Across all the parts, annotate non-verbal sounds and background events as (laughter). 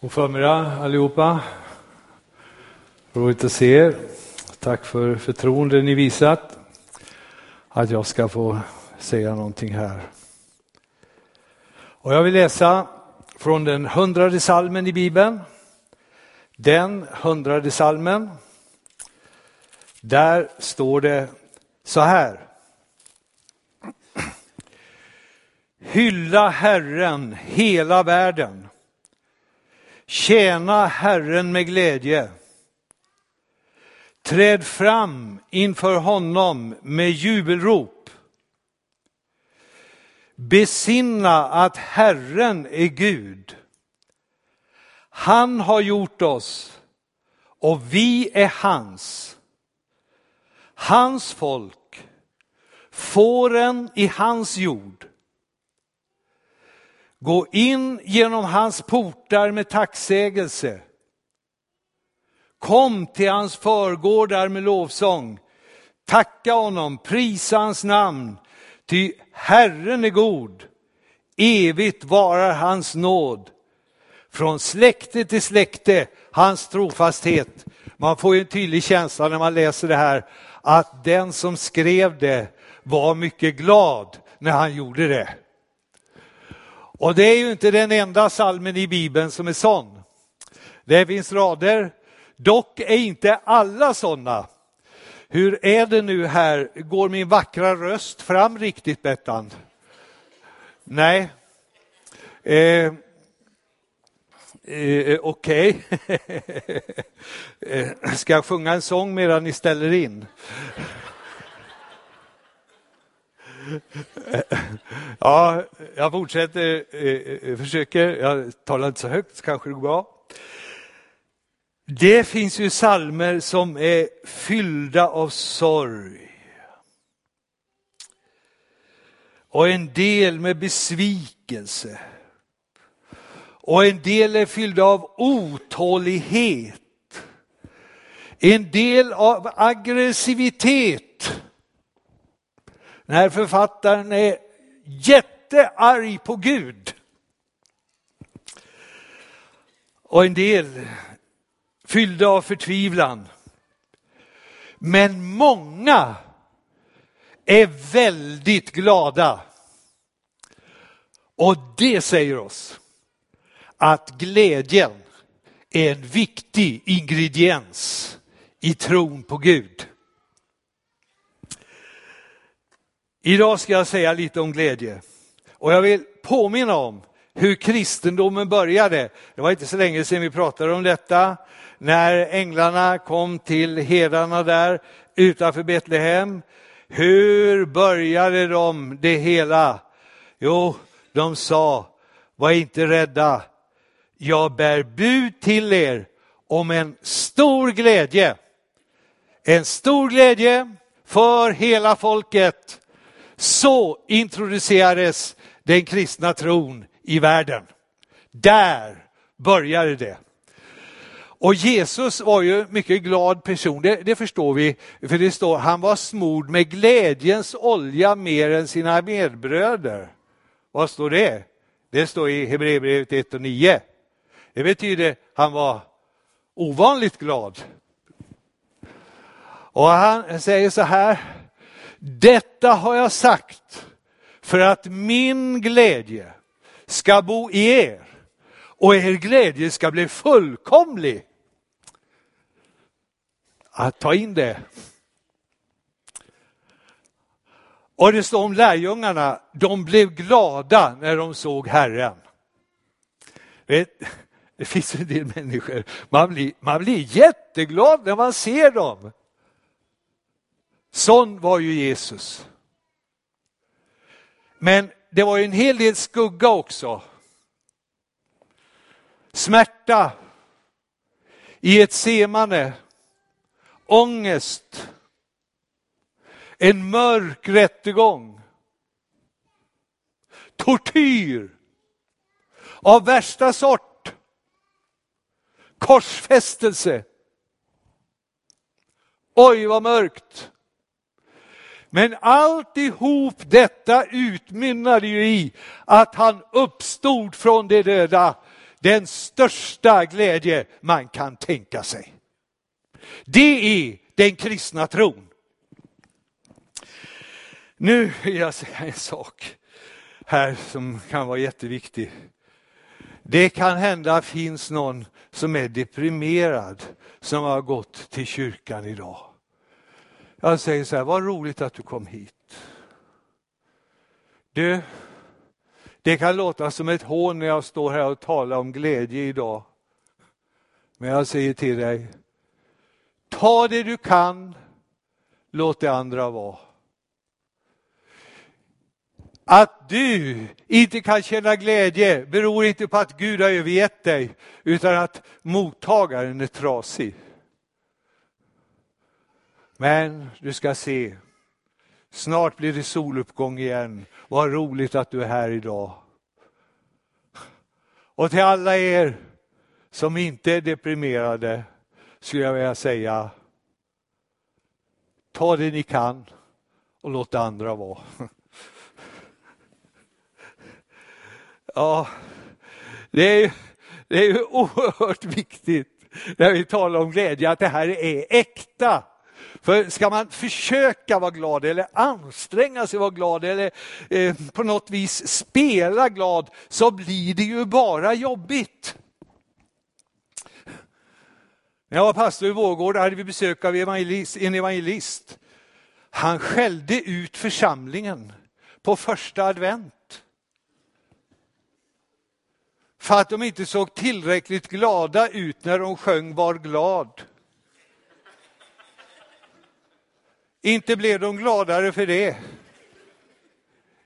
God förmiddag allihopa. Roligt att se er. Tack för förtroende ni visat att jag ska få säga någonting här. Och jag vill läsa från den hundrade salmen i Bibeln. Den hundrade salmen. Där står det så här. (clears throat) Hylla Herren hela världen. Tjäna Herren med glädje. Träd fram inför honom med jubelrop. Besinna att Herren är Gud. Han har gjort oss och vi är hans. Hans folk, fåren i hans jord. Gå in genom hans portar med tacksägelse. Kom till hans förgårdar med lovsång. Tacka honom, prisa hans namn, ty Herren är god. Evigt varar hans nåd. Från släkte till släkte hans trofasthet. Man får ju en tydlig känsla när man läser det här att den som skrev det var mycket glad när han gjorde det. Och det är ju inte den enda salmen i Bibeln som är sån. Det finns rader, dock är inte alla sådana. Hur är det nu här, går min vackra röst fram riktigt Bettan? Nej. Eh, eh, Okej. Okay. (laughs) Eh, ska jag sjunga en sång medan ni ställer in? Ja, jag fortsätter, eh, eh, eh, försöker. Jag talar inte så högt, så kanske det går bra. Det finns ju salmer som är fyllda av sorg. Och en del med besvikelse. Och en del är fyllda av otålighet. En del av aggressivitet. Den här författaren är jättearg på Gud. Och en del fyllda av förtvivlan. Men många är väldigt glada. Och det säger oss att glädjen är en viktig ingrediens i tron på Gud. Idag ska jag säga lite om glädje. Och jag vill påminna om hur kristendomen började. Det var inte så länge sedan vi pratade om detta. När änglarna kom till herdarna där utanför Betlehem. Hur började de det hela? Jo, de sa, var inte rädda. Jag bär bud till er om en stor glädje. En stor glädje för hela folket. Så introducerades den kristna tron i världen. Där började det. Och Jesus var ju en mycket glad person, det, det, förstår vi, för det står han var smord med glädjens olja mer än sina medbröder. Vad står det? Det står i Hebreerbrevet 1 och 9. Det betyder han var ovanligt glad. Och han säger så här, detta har jag sagt för att min glädje ska bo i er och er glädje ska bli fullkomlig. Att ta in det. Och det står om lärjungarna, de blev glada när de såg Herren. Vet, det finns en del människor, man blir, man blir jätteglad när man ser dem. Sån var ju Jesus. Men det var ju en hel del skugga också. Smärta i ett semane, ångest, en mörk rättegång, tortyr av värsta sort, korsfästelse. Oj, vad mörkt. Men alltihop detta utmynnade ju i att han uppstod från de döda. den största glädje man kan tänka sig. Det är den kristna tron. Nu vill jag säga en sak här som kan vara jätteviktig. Det kan hända finns någon som är deprimerad som har gått till kyrkan idag. Jag säger så här, vad roligt att du kom hit. Du, det kan låta som ett hån när jag står här och talar om glädje idag. Men jag säger till dig, ta det du kan, låt det andra vara. Att du inte kan känna glädje beror inte på att Gud har övergett dig, utan att mottagaren är trasig. Men du ska se, snart blir det soluppgång igen. Vad roligt att du är här idag. Och till alla er som inte är deprimerade skulle jag vilja säga, ta det ni kan och låt det andra vara. (laughs) Ja, det är, det är ju oerhört viktigt när vi talar om glädje att det här är äkta. För ska man försöka vara glad eller anstränga sig vara glad eller eh, på något vis spela glad så blir det ju bara jobbigt. När jag var pastor i Vårgårda hade vi besök av evangelist, en evangelist. Han skällde ut församlingen på första advent. För att de inte såg tillräckligt glada ut när de sjöng Var glad. Inte blev de gladare för det.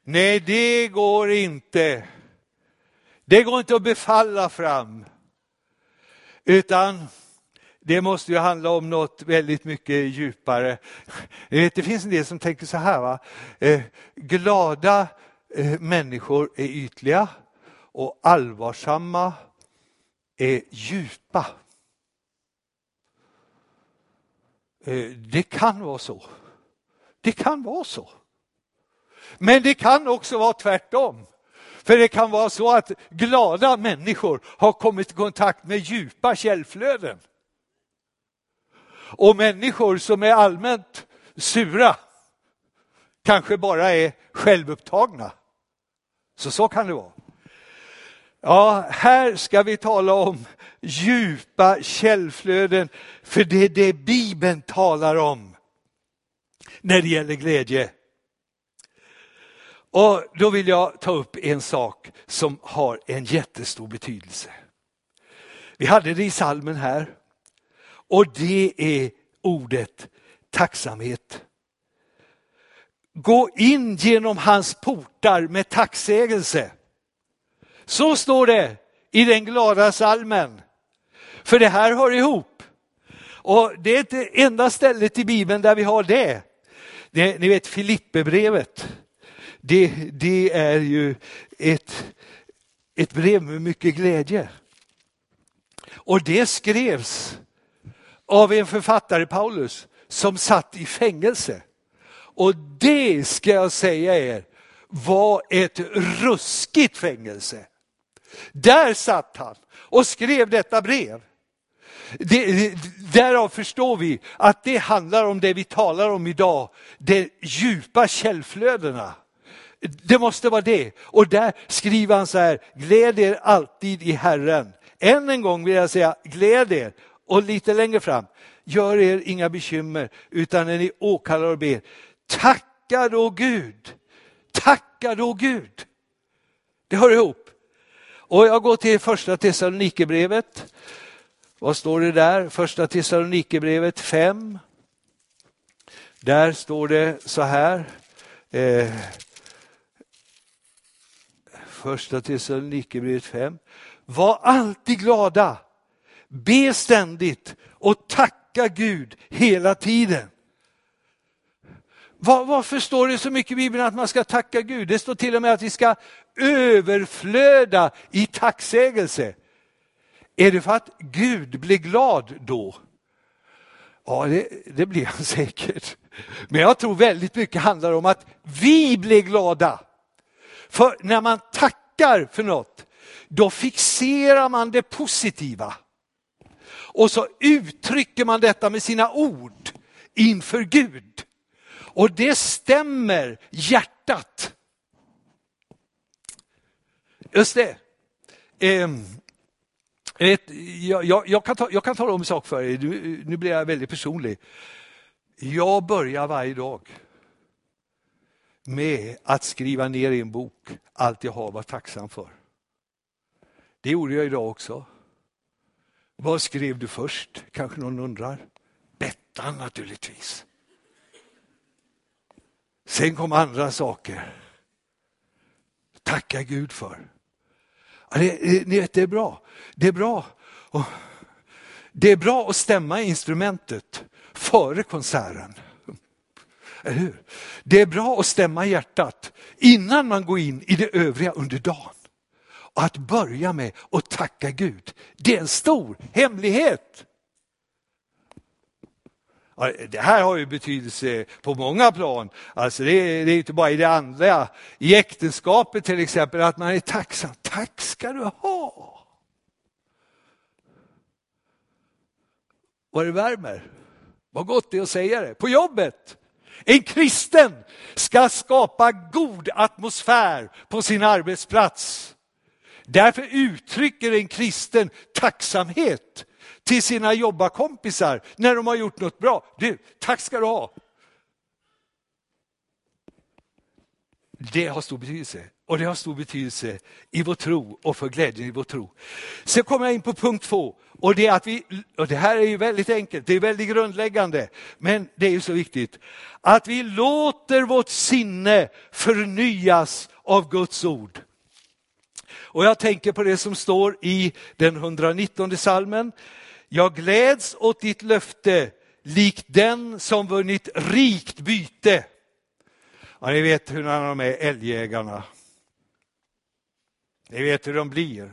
Nej, det går inte. Det går inte att befalla fram. Utan det måste ju handla om något väldigt mycket djupare. Eh, det finns en del som tänker så här, va? Eh, glada eh, människor är ytliga och allvarsamma är djupa. Det kan vara så. Det kan vara så. Men det kan också vara tvärtom. För det kan vara så att glada människor har kommit i kontakt med djupa källflöden. Och människor som är allmänt sura kanske bara är självupptagna. Så så kan det vara. Ja, här ska vi tala om djupa källflöden, för det är det Bibeln talar om när det gäller glädje. Och då vill jag ta upp en sak som har en jättestor betydelse. Vi hade det i salmen här och det är ordet tacksamhet. Gå in genom hans portar med tacksägelse. Så står det i den glada salmen. För det här hör ihop. Och det är inte enda stället i Bibeln där vi har det det ni vet Filipperbrevet. Det, det är ju ett, ett brev med mycket glädje. Och det skrevs av en författare, Paulus, som satt i fängelse. Och det ska jag säga er var ett ruskigt fängelse. Där satt han och skrev detta brev. Det, därav förstår vi att det handlar om det vi talar om idag, de djupa källflödena. Det måste vara det. Och där skriver han så här, gläd er alltid i Herren. Än en gång vill jag säga, gläd er. Och lite längre fram, gör er inga bekymmer, utan när ni åkallar och ber, tacka då Gud. Tacka då Gud. Det hör ihop. Och jag går till första Thessalonikerbrevet. Vad står det där? Första Thessalonikerbrevet 5. Där står det så här. Eh, första Thessalonikerbrevet 5. Var alltid glada, be ständigt och tacka Gud hela tiden. Var, varför står det så mycket i Bibeln att man ska tacka Gud? Det står till och med att vi ska överflöda i tacksägelse. Är det för att Gud blir glad då? Ja, det, det blir han (laughs) säkert. Men jag tror väldigt mycket handlar om att vi blir glada. För när man tackar för något, då fixerar man det positiva. Och så uttrycker man detta med sina ord inför Gud. Och det stämmer hjärtat. Just det. Ehm, ett, jag, jag, jag, kan ta, jag kan tala om en sak för er, nu, nu blir jag väldigt personlig. Jag börjar varje dag med att skriva ner i en bok allt jag har varit tacksam för. Det gjorde jag idag också. Vad skrev du först, kanske någon undrar? Bettan naturligtvis. Sen kom andra saker. Tacka Gud för. Ja, det, ni vet, det är bra. Det är bra. Och det är bra att stämma instrumentet före konserten. Eller hur? Det är bra att stämma hjärtat innan man går in i det övriga under dagen. Och att börja med att tacka Gud, det är en stor hemlighet. Det här har ju betydelse på många plan. Alltså det, är, det är inte bara i det andra. I äktenskapet till exempel, att man är tacksam. Tack ska du ha! Vad det värmer. Vad gott det är att säga det. På jobbet. En kristen ska skapa god atmosfär på sin arbetsplats. Därför uttrycker en kristen tacksamhet till sina jobbarkompisar när de har gjort något bra. Du, tack ska du ha. Det har stor betydelse. Och det har stor betydelse i vår tro och för glädjen i vår tro. Sen kommer jag in på punkt två. Och det, är att vi, och det här är ju väldigt enkelt, det är väldigt grundläggande, men det är ju så viktigt. Att vi låter vårt sinne förnyas av Guds ord. Och jag tänker på det som står i den 119 salmen. Jag gläds åt ditt löfte, likt den som vunnit rikt byte. Ja, ni vet hur de är, älgjägarna. Ni vet hur de blir.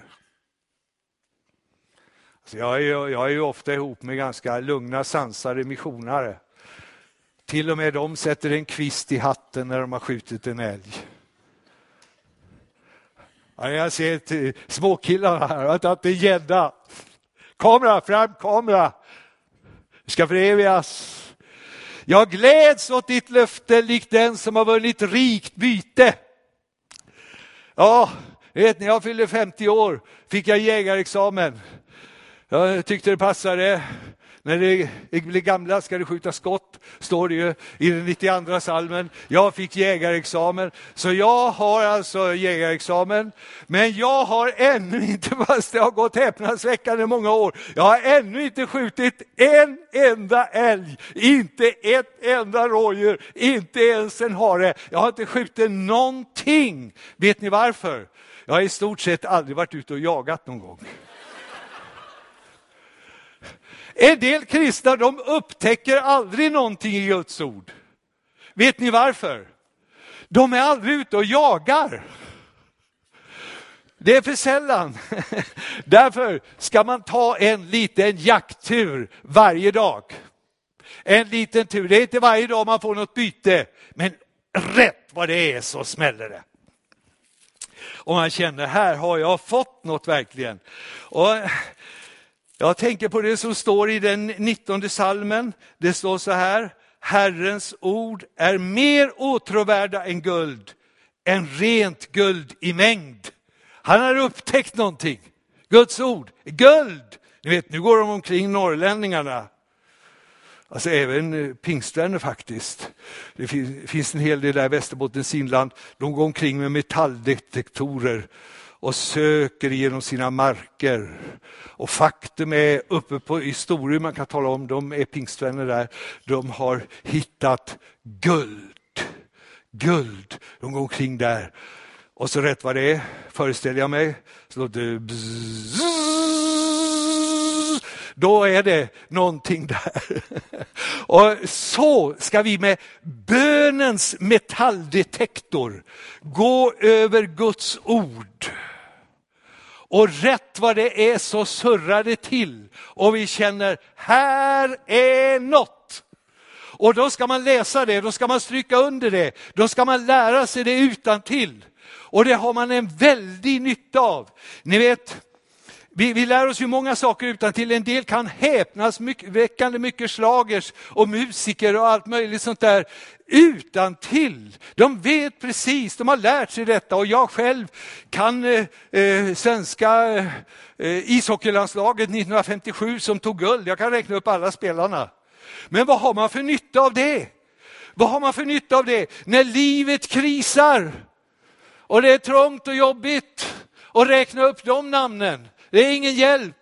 Alltså jag, är ju, jag är ju ofta ihop med ganska lugna, sansade missionare. Till och med de sätter en kvist i hatten när de har skjutit en älg. Ja, jag ser småkillarna här, har tagit en gädda. Kamera, fram kamera! Vi ska förevigas. Jag gläds åt ditt löfte likt den som har vunnit rikt byte. Ja, vet när jag fyllde 50 år fick jag jägarexamen. Jag tyckte det passade. När det blir gamla ska det skjuta skott, står det ju i den 92 salmen. Jag fick jägarexamen, så jag har alltså jägarexamen. Men jag har ännu inte, (laughs) fast det har gått häpnadsväckande många år, jag har ännu inte skjutit en enda älg, inte ett enda rådjur, inte ens en hare. Jag har inte skjutit någonting. Vet ni varför? Jag har i stort sett aldrig varit ute och jagat någon gång. En del kristna de upptäcker aldrig någonting i Guds ord. Vet ni varför? De är aldrig ute och jagar. Det är för sällan. (laughs) Därför ska man ta en liten jakttur varje dag. En liten tur, det är inte varje dag man får något byte, men rätt vad det är så smäller det. Och man känner, här har jag fått något verkligen. Och jag tänker på det som står i den 19 salmen. Det står så här, Herrens ord är mer åtråvärda än guld, än rent guld i mängd. Han har upptäckt någonting. Guds ord, guld. Ni vet, nu går de omkring norrlänningarna. Alltså även eh, pingstvänner faktiskt. Det finns en hel del där i Västerbottens inland. De går omkring med metalldetektorer och söker genom sina marker. Och faktum är, uppe på, i Storuman man kan tala om, de är pingstvänner där, de har hittat guld. Guld, de går omkring där. Och så rätt vad det är, föreställer jag mig, så låter det bzzz, då är det någonting där. Och så ska vi med bönens metalldetektor gå över Guds ord. Och rätt vad det är så surrar det till och vi känner, här är något. Och då ska man läsa det, då ska man stryka under det, då ska man lära sig det utan till. Och det har man en väldig nytta av. Ni vet, vi, vi lär oss ju många saker utan till en del kan häpnadsväckande mycket slagers och musiker och allt möjligt sånt där utan till. De vet precis, de har lärt sig detta och jag själv kan eh, eh svenska eh, ishockeylandslaget 1957 som tog guld. Jag kan räkna upp alla spelarna. Men vad har man för nytta av det? Vad har man för nytta av det när livet krisar och det är trångt och jobbigt och räkna upp de namnen? Det är ingen hjälp.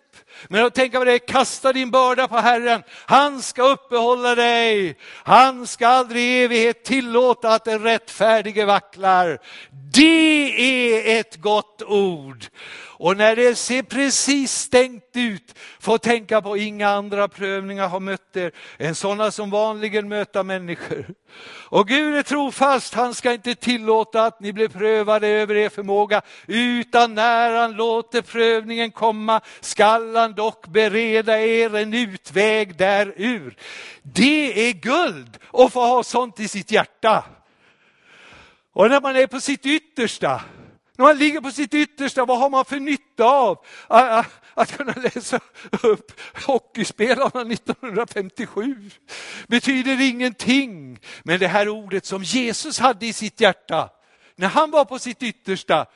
Men att tänka på det, kasta din börda på Herren. Han ska uppehålla dig. Han ska aldrig i evighet tillåta att den rättfärdige vacklar. Det är ett gott ord. Och när det ser precis stängt ut, få tänka på inga andra prövningar har mött er än sådana som vanligen möter människor. Och Gud är trofast, han ska inte tillåta att ni blir prövade över er förmåga, utan när han låter prövningen komma skall han dock bereda er en utväg därur. Det är guld att få ha sånt i sitt hjärta. Och när man är på sitt yttersta, när man ligger på sitt yttersta, vad har man för nytta av att kunna läsa upp hockeyspelarna 1957? Betyder ingenting. Men det här ordet som Jesus hade i sitt hjärta, när han var på sitt yttersta,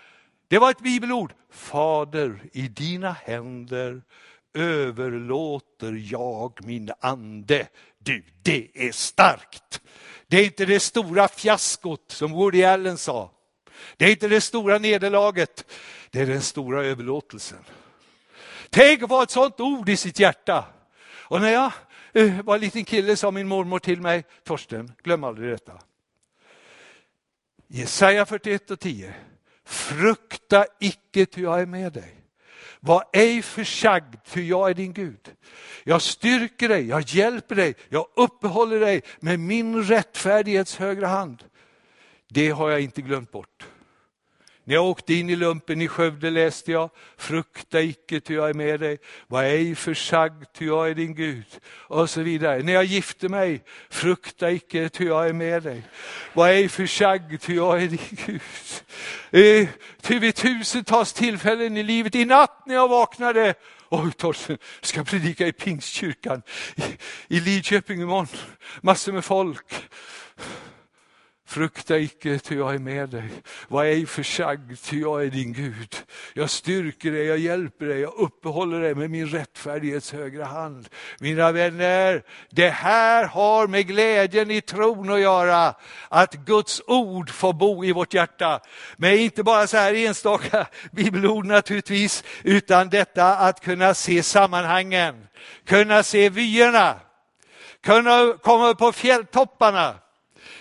det var ett bibelord. Fader, i dina händer överlåter jag min ande. Du, det är starkt. Det är inte det stora fiaskot som Woody Allen sa. Det är inte det stora nederlaget, det är den stora överlåtelsen. Tänk att få ett sånt ord i sitt hjärta. Och när jag eh, var en liten kille sa min mormor till mig, Torsten, glöm aldrig detta. Jesaja 41 och 10. Frukta icke ty jag är med dig. Var ej försagd, ty jag är din Gud. Jag styrker dig, jag hjälper dig, jag uppehåller dig med min rättfärdighets högra hand. Det har jag inte glömt bort. När jag åkte in i lumpen i Skövde läste jag, frukta icke ty jag är med dig, var ej försagd ty jag är din Gud. Och så vidare. När jag gifte mig, frukta icke ty jag är med dig, var ej försagd ty jag är din Gud. Eh, ty vid tusentals tillfällen i livet, i natt när jag vaknade, Oj Torsten, ska predika i Pingstkyrkan i, i Lidköping imorgon. Massor med folk. Frukta icke, ty jag är med dig. Var ej försagd, ty jag är din Gud. Jag styrker dig, jag hjälper dig, jag uppehåller dig med min rättfärdighets högra hand. Mina vänner, det här har med glädjen i tron att göra. Att Guds ord får bo i vårt hjärta. Men inte bara så här enstaka bibelord naturligtvis, utan detta att kunna se sammanhangen, kunna se vyerna, kunna komma upp på fjälltopparna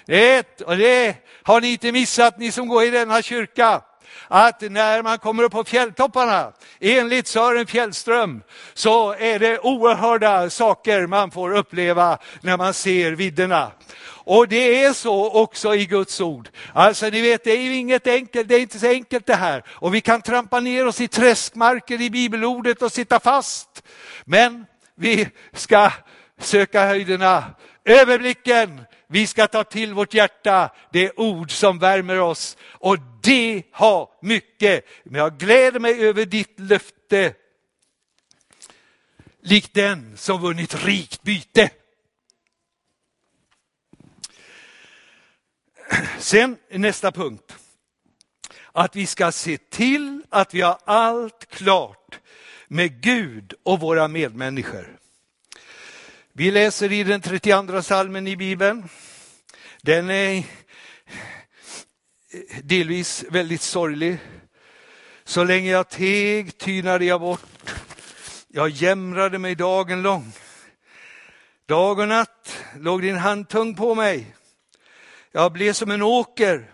ett, och det har ni inte missat ni som går i denna kyrka, att när man kommer upp på fjälltopparna, enligt Sören Fjällström, så är det oerhörda saker man får uppleva när man ser vidderna. Och det är så också i Guds ord. Alltså ni vet, det är ju inget enkelt, det är inte så enkelt det här. Och vi kan trampa ner oss i träskmarker i bibelordet och sitta fast. Men vi ska söka höjderna, överblicken, vi ska ta till vårt hjärta det ord som värmer oss och det har mycket. Men jag gläder mig över ditt löfte. Likt den som vunnit rikt byte. Sen nästa punkt. Att vi ska se till att vi har allt klart med Gud och våra medmänniskor. Vi läser i den 32 salmen i Bibeln. Den är delvis väldigt sorglig. Så länge jag teg tynade jag bort. Jag jämrade mig dagen lång. Dag och natt låg din hand tung på mig. Jag blev som en åker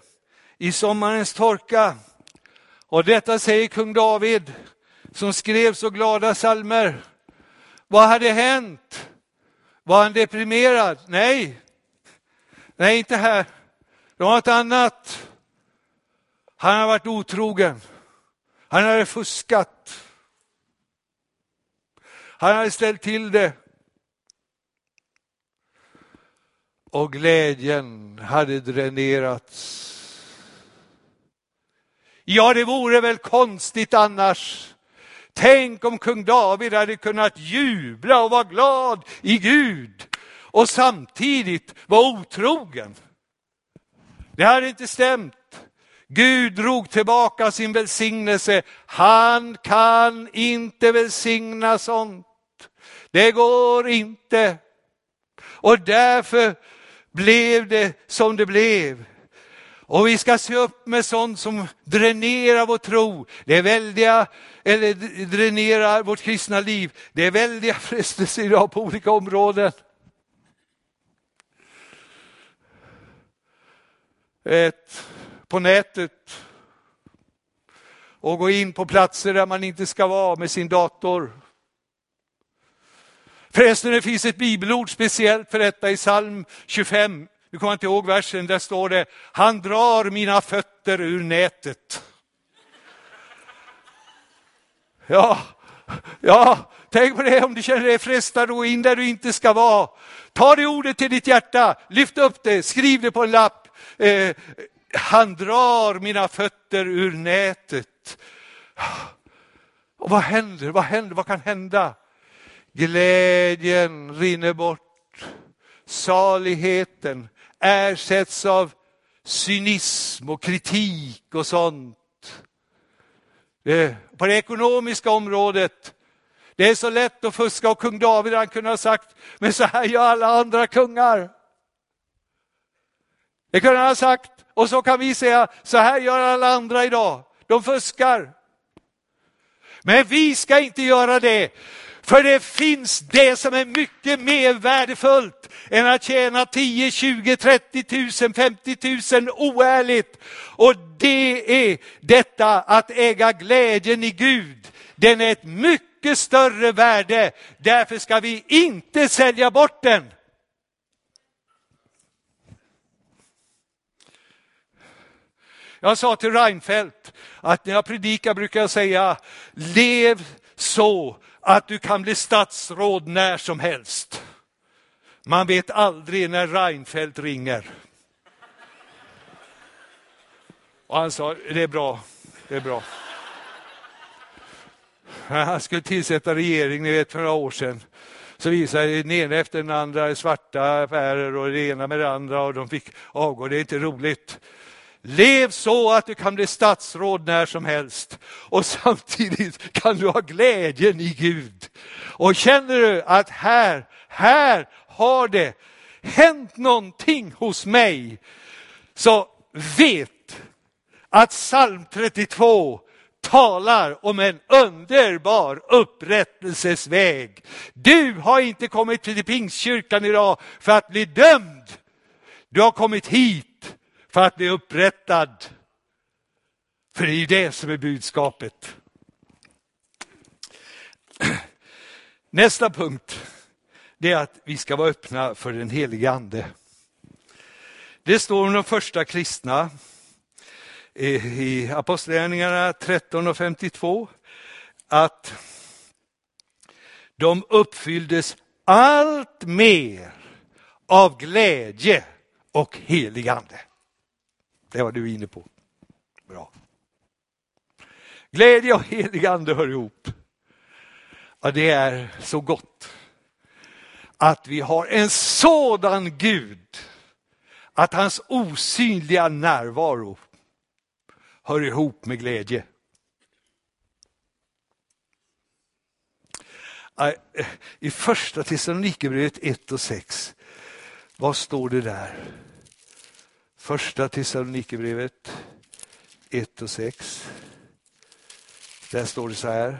i sommarens torka. Och detta säger kung David som skrev så glada salmer. Vad hade hänt? Var han deprimerad? Nej. Nej, inte här. Det var något annat. Han har varit otrogen. Han hade fuskat. Han hade ställt till det. Och glädjen hade dränerats. Ja, det vore väl konstigt annars. Tänk om kung David hade kunnat jubla och vara glad i Gud och samtidigt vara otrogen. Det hade inte stämt. Gud drog tillbaka sin välsignelse. Han kan inte välsigna sånt. Det går inte. Och därför blev det som det blev. Och vi ska se upp med sånt som dränerar vår tro. Det är väldiga, eller dränerar vårt kristna liv. Det är väldiga (laughs) frestelser idag på olika områden. Ett, på nätet och gå in på platser där man inte ska vara med sin dator. Förresten, det finns ett bibelord speciellt för detta i psalm 25. Du kommer inte ihåg versen, där står det, han drar mina fötter ur nätet. Ja, ja, tänk på det om du känner dig frestad att gå in där du inte ska vara. Ta det ordet till ditt hjärta, lyft upp det, skriv det på en lapp. Eh, han drar mina fötter ur nätet. Och vad händer? Vad händer? Vad kan hända? Glädjen rinner bort. Saligheten ersätts av cynism och kritik och sånt. Det, på det ekonomiska området, det är så lätt att fuska och kung David han kunde ha sagt, men så här gör alla andra kungar. Det kunde han ha sagt och så kan vi säga, så här gör alla andra idag. De fuskar. Men vi ska inte göra det. För det finns det som är mycket mer värdefullt än att tjäna 10, 20, 30 000, 50 000 oärligt. Och det är detta att äga glädjen i Gud. Den är ett mycket större värde. Därför ska vi inte sälja bort den. Jag sa till Reinfeldt att när jag predikar brukar jag säga, lev så att du kan bli statsråd när som helst. Man vet aldrig när Reinfeldt ringer. Och han sa, det är bra, det är bra. Han skulle tillsätta regering, ni vet för några år sedan. Så visade den ena efter den andra svarta affärer och det ena med det andra och de fick avgå. Det är inte roligt. Lev så att du kan bli statsråd när som helst och samtidigt kan du ha glädjen i Gud. Och känner du att här, här har det hänt någonting hos mig, så vet att psalm 32 talar om en underbar upprättelses väg. Du har inte kommit till pingstkyrkan idag för att bli dömd. Du har kommit hit för att bli upprättad. För det är ju det som är budskapet. Nästa punkt det är att vi ska vara öppna för den helige ande. Det står om de första kristna eh, i Apostlagärningarna 13 och 52 att de uppfylldes allt mer av glädje och helig ande. Det var du inne på. Bra. Glädje och helig ande hör ihop. Ja, det är så gott att vi har en sådan Gud att hans osynliga närvaro hör ihop med glädje. I första Thessalonikerbrevet 1 och 6, vad står det där? Första Thessalonikerbrevet 1 och 6. Där står det så här.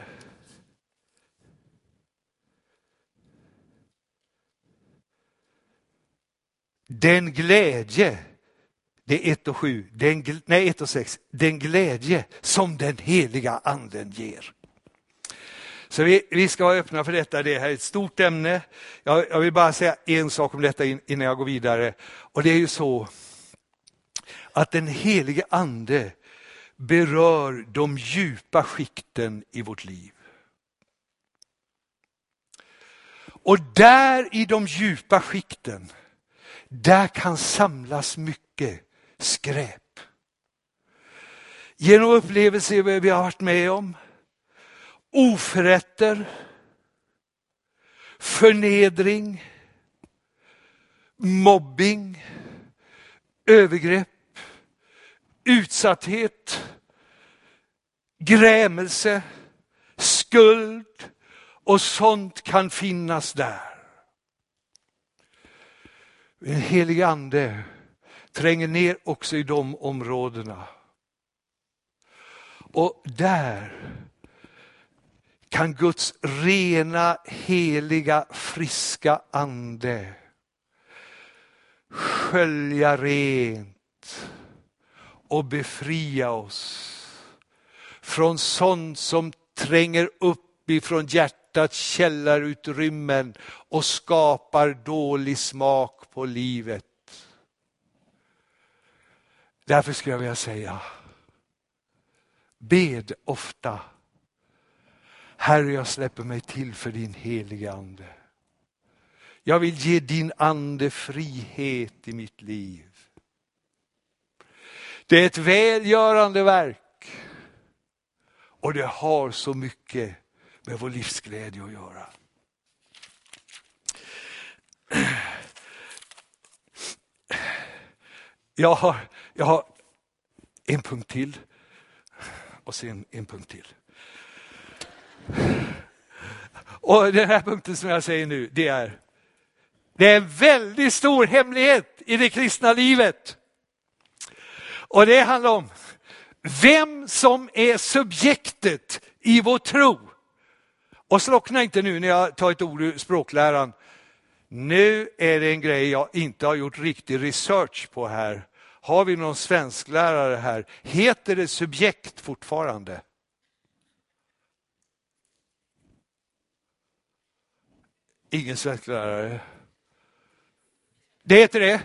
Den glädje, det är 1 och 7, den, nej 1 och 6, den glädje som den heliga anden ger. Så vi, vi ska vara öppna för detta, det här är ett stort ämne. Jag, jag vill bara säga en sak om detta innan jag går vidare. Och det är ju så att den helige ande berör de djupa skikten i vårt liv. Och där i de djupa skikten, där kan samlas mycket skräp. genom upplevelser vi har varit med om, oförrätter, förnedring, mobbing, övergrepp, utsatthet, grämelse, skuld och sånt kan finnas där. En helig ande tränger ner också i de områdena. Och där kan Guds rena, heliga, friska ande skölja rent och befria oss från sånt som tränger upp ifrån hjärtats källarutrymmen och skapar dålig smak på livet. Därför skulle jag vilja säga, bed ofta. Herre, jag släpper mig till för din heliga Ande. Jag vill ge din ande frihet i mitt liv. Det är ett välgörande verk och det har så mycket med vår livsglädje att göra. Jag har, jag har en punkt till och sen en punkt till. Och den här punkten som jag säger nu, det är, det är en väldigt stor hemlighet i det kristna livet. Och det handlar om vem som är subjektet i vår tro. Och slockna inte nu när jag tar ett ord ur språkläran. Nu är det en grej jag inte har gjort riktig research på här. Har vi någon svensklärare här? Heter det subjekt fortfarande? Ingen svensklärare. Det heter det.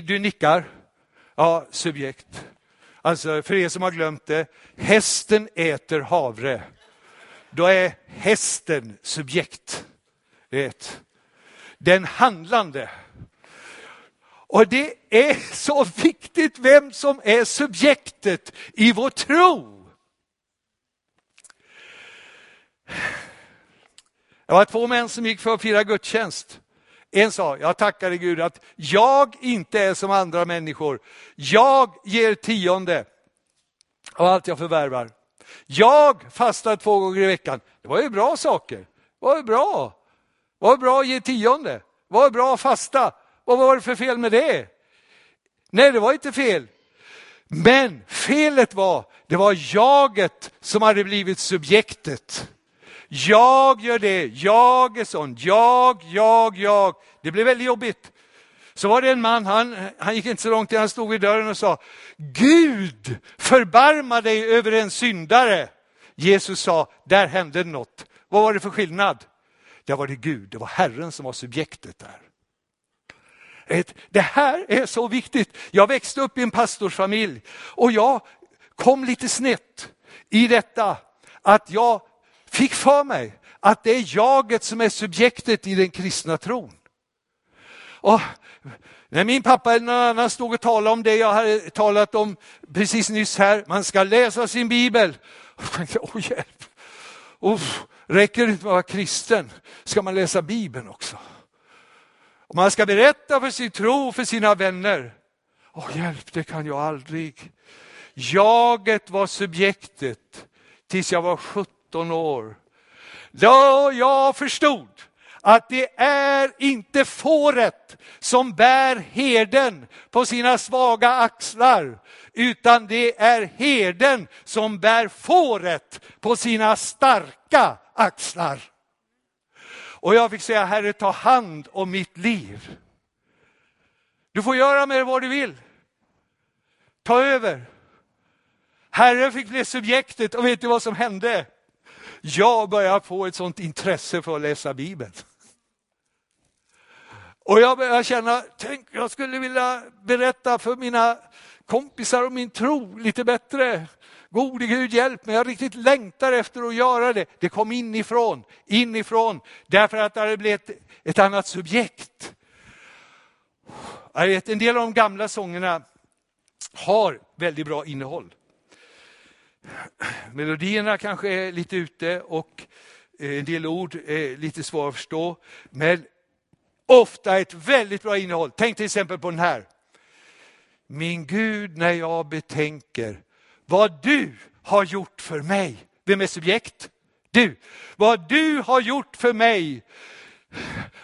Du nickar. Ja, subjekt. Alltså för er som har glömt det, hästen äter havre. Då är hästen subjekt. Vet. Den handlande. Och det är så viktigt vem som är subjektet i vår tro. Det var två män som gick för att fira gudstjänst. En sa, jag tackar Gud att jag inte är som andra människor. Jag ger tionde av allt jag förvärvar. Jag fastar två gånger i veckan. Det var ju bra saker. Det var ju bra. Det var bra att ge tionde. Det var bra att fasta. Vad var det för fel med det? Nej, det var inte fel. Men felet var, det var jaget som hade blivit subjektet. Jag gör det, jag är sån, jag, jag, jag. Det blev väldigt jobbigt. Så var det en man, han, han gick inte så långt, han stod vid dörren och sa, Gud förbarma dig över en syndare. Jesus sa, där hände något. Vad var det för skillnad? Där var det Gud, det var Herren som var subjektet där. Det här är så viktigt. Jag växte upp i en pastorsfamilj och jag kom lite snett i detta att jag fick för mig att det är jaget som är subjektet i den kristna tron. Och när min pappa eller någon annan stod och talade om det jag hade talat om precis nyss här, man ska läsa sin bibel. Jag tänkte, åh hjälp, oh, räcker det inte med att vara kristen, ska man läsa bibeln också? Och man ska berätta för sin tro för sina vänner. Åh hjälp, det kan jag aldrig. Jaget var subjektet tills jag var 17 år. Då jag förstod att det är inte fåret som bär herden på sina svaga axlar, utan det är herden som bär fåret på sina starka axlar. Och jag fick säga, Herre ta hand om mitt liv. Du får göra med det vad du vill. Ta över. Herren fick bli subjektet och vet du vad som hände? Jag börjar få ett sånt intresse för att läsa Bibeln. Och jag börjar känna, tänk jag skulle vilja berätta för mina kompisar om min tro lite bättre. Gode Gud hjälp mig, jag riktigt längtar efter att göra det. Det kom inifrån, inifrån, därför att det hade blivit ett, ett annat subjekt. Jag vet, en del av de gamla sångerna har väldigt bra innehåll. Melodierna kanske är lite ute och eh, en del ord är lite svåra att förstå. Men ofta ett väldigt bra innehåll. Tänk till exempel på den här. Min Gud, när jag betänker vad du har gjort för mig. Vem är subjekt? Du. Vad du har gjort för mig.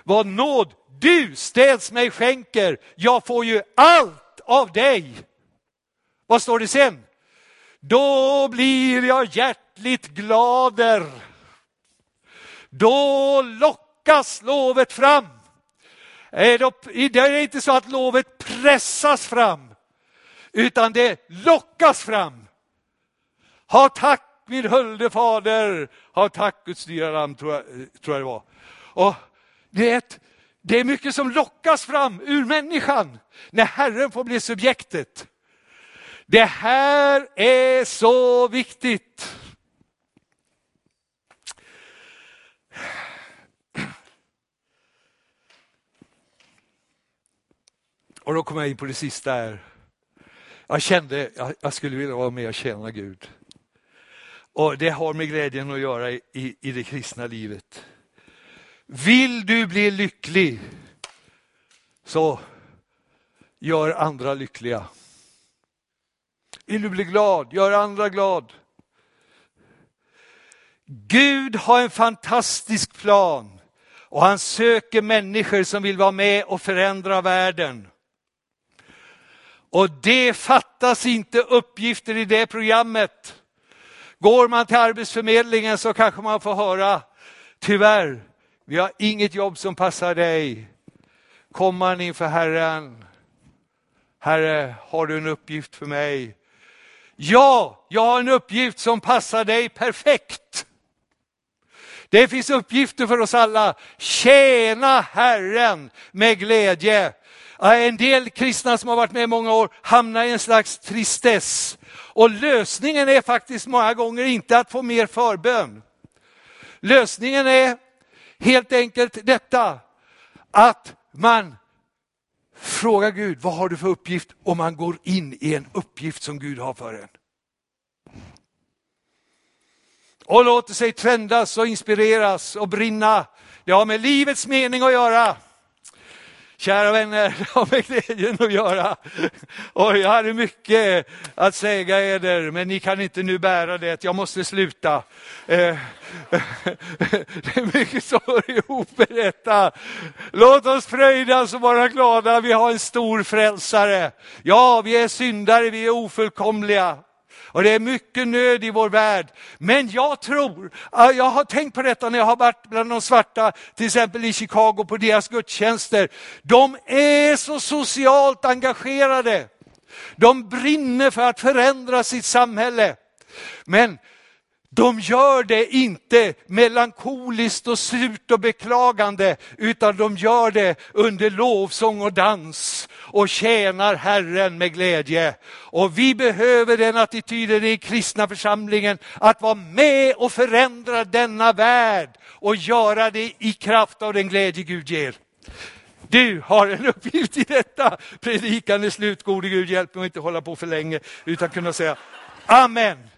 Vad nåd du ställs mig skänker. Jag får ju allt av dig. Vad står det sen? Då blir jag hjärtligt glader. Då lockas lovet fram. Det är inte så att lovet pressas fram, utan det lockas fram. Ha tack min hölde fader, ha tack Guds dyra namn, tror jag, tror jag det var. Och det, är ett, det är mycket som lockas fram ur människan när Herren får bli subjektet. Det här är så viktigt. Och då kommer jag in på det sista här. Jag kände att jag skulle vilja vara med och tjäna Gud. Och det har med glädjen att göra i, i det kristna livet. Vill du bli lycklig så gör andra lyckliga. Vill du bli glad, gör andra glad. Gud har en fantastisk plan och han söker människor som vill vara med och förändra världen. Och det fattas inte uppgifter i det programmet. Går man till Arbetsförmedlingen så kanske man får höra, tyvärr, vi har inget jobb som passar dig. Kom man inför Herren. Herre, har du en uppgift för mig? Ja, jag har en uppgift som passar dig perfekt. Det finns uppgifter för oss alla. Tjäna Herren med glädje. En del kristna som har varit med i många år hamnar i en slags tristess. Och lösningen är faktiskt många gånger inte att få mer förbön. Lösningen är helt enkelt detta, att man Fråga Gud, vad har du för uppgift? Och man går in i en uppgift som Gud har för en. Och låter sig trendas och inspireras och brinna. Det har med livets mening att göra. Kära vänner, (laughs) det har med glädjen att göra. Och jag hade mycket att säga er, men ni kan inte nu bära det. Jag måste sluta. Eh, (laughs) det är mycket som hör ihop med detta. Låt oss fröjdas och vara glada. Vi har en stor frälsare. Ja, vi är syndare, vi är ofullkomliga. Och det är mycket nöd i vår värld. Men jag tror, jag har tänkt på detta när jag har varit bland de svarta, till exempel i Chicago på deras gudstjänster. De är så socialt engagerade. De brinner för att förändra sitt samhälle. Men de gör det inte melankoliskt och surt och beklagande, utan de gör det under lovsång och dans och tjänar Herren med glädje. Och vi behöver den attityden i kristna församlingen, att vara med och förändra denna värld och göra det i kraft av den glädje Gud ger. Du har en uppgift i detta. Predikan är slut, gode Gud hjälp mig att inte hålla på för länge, utan kunna säga Amen.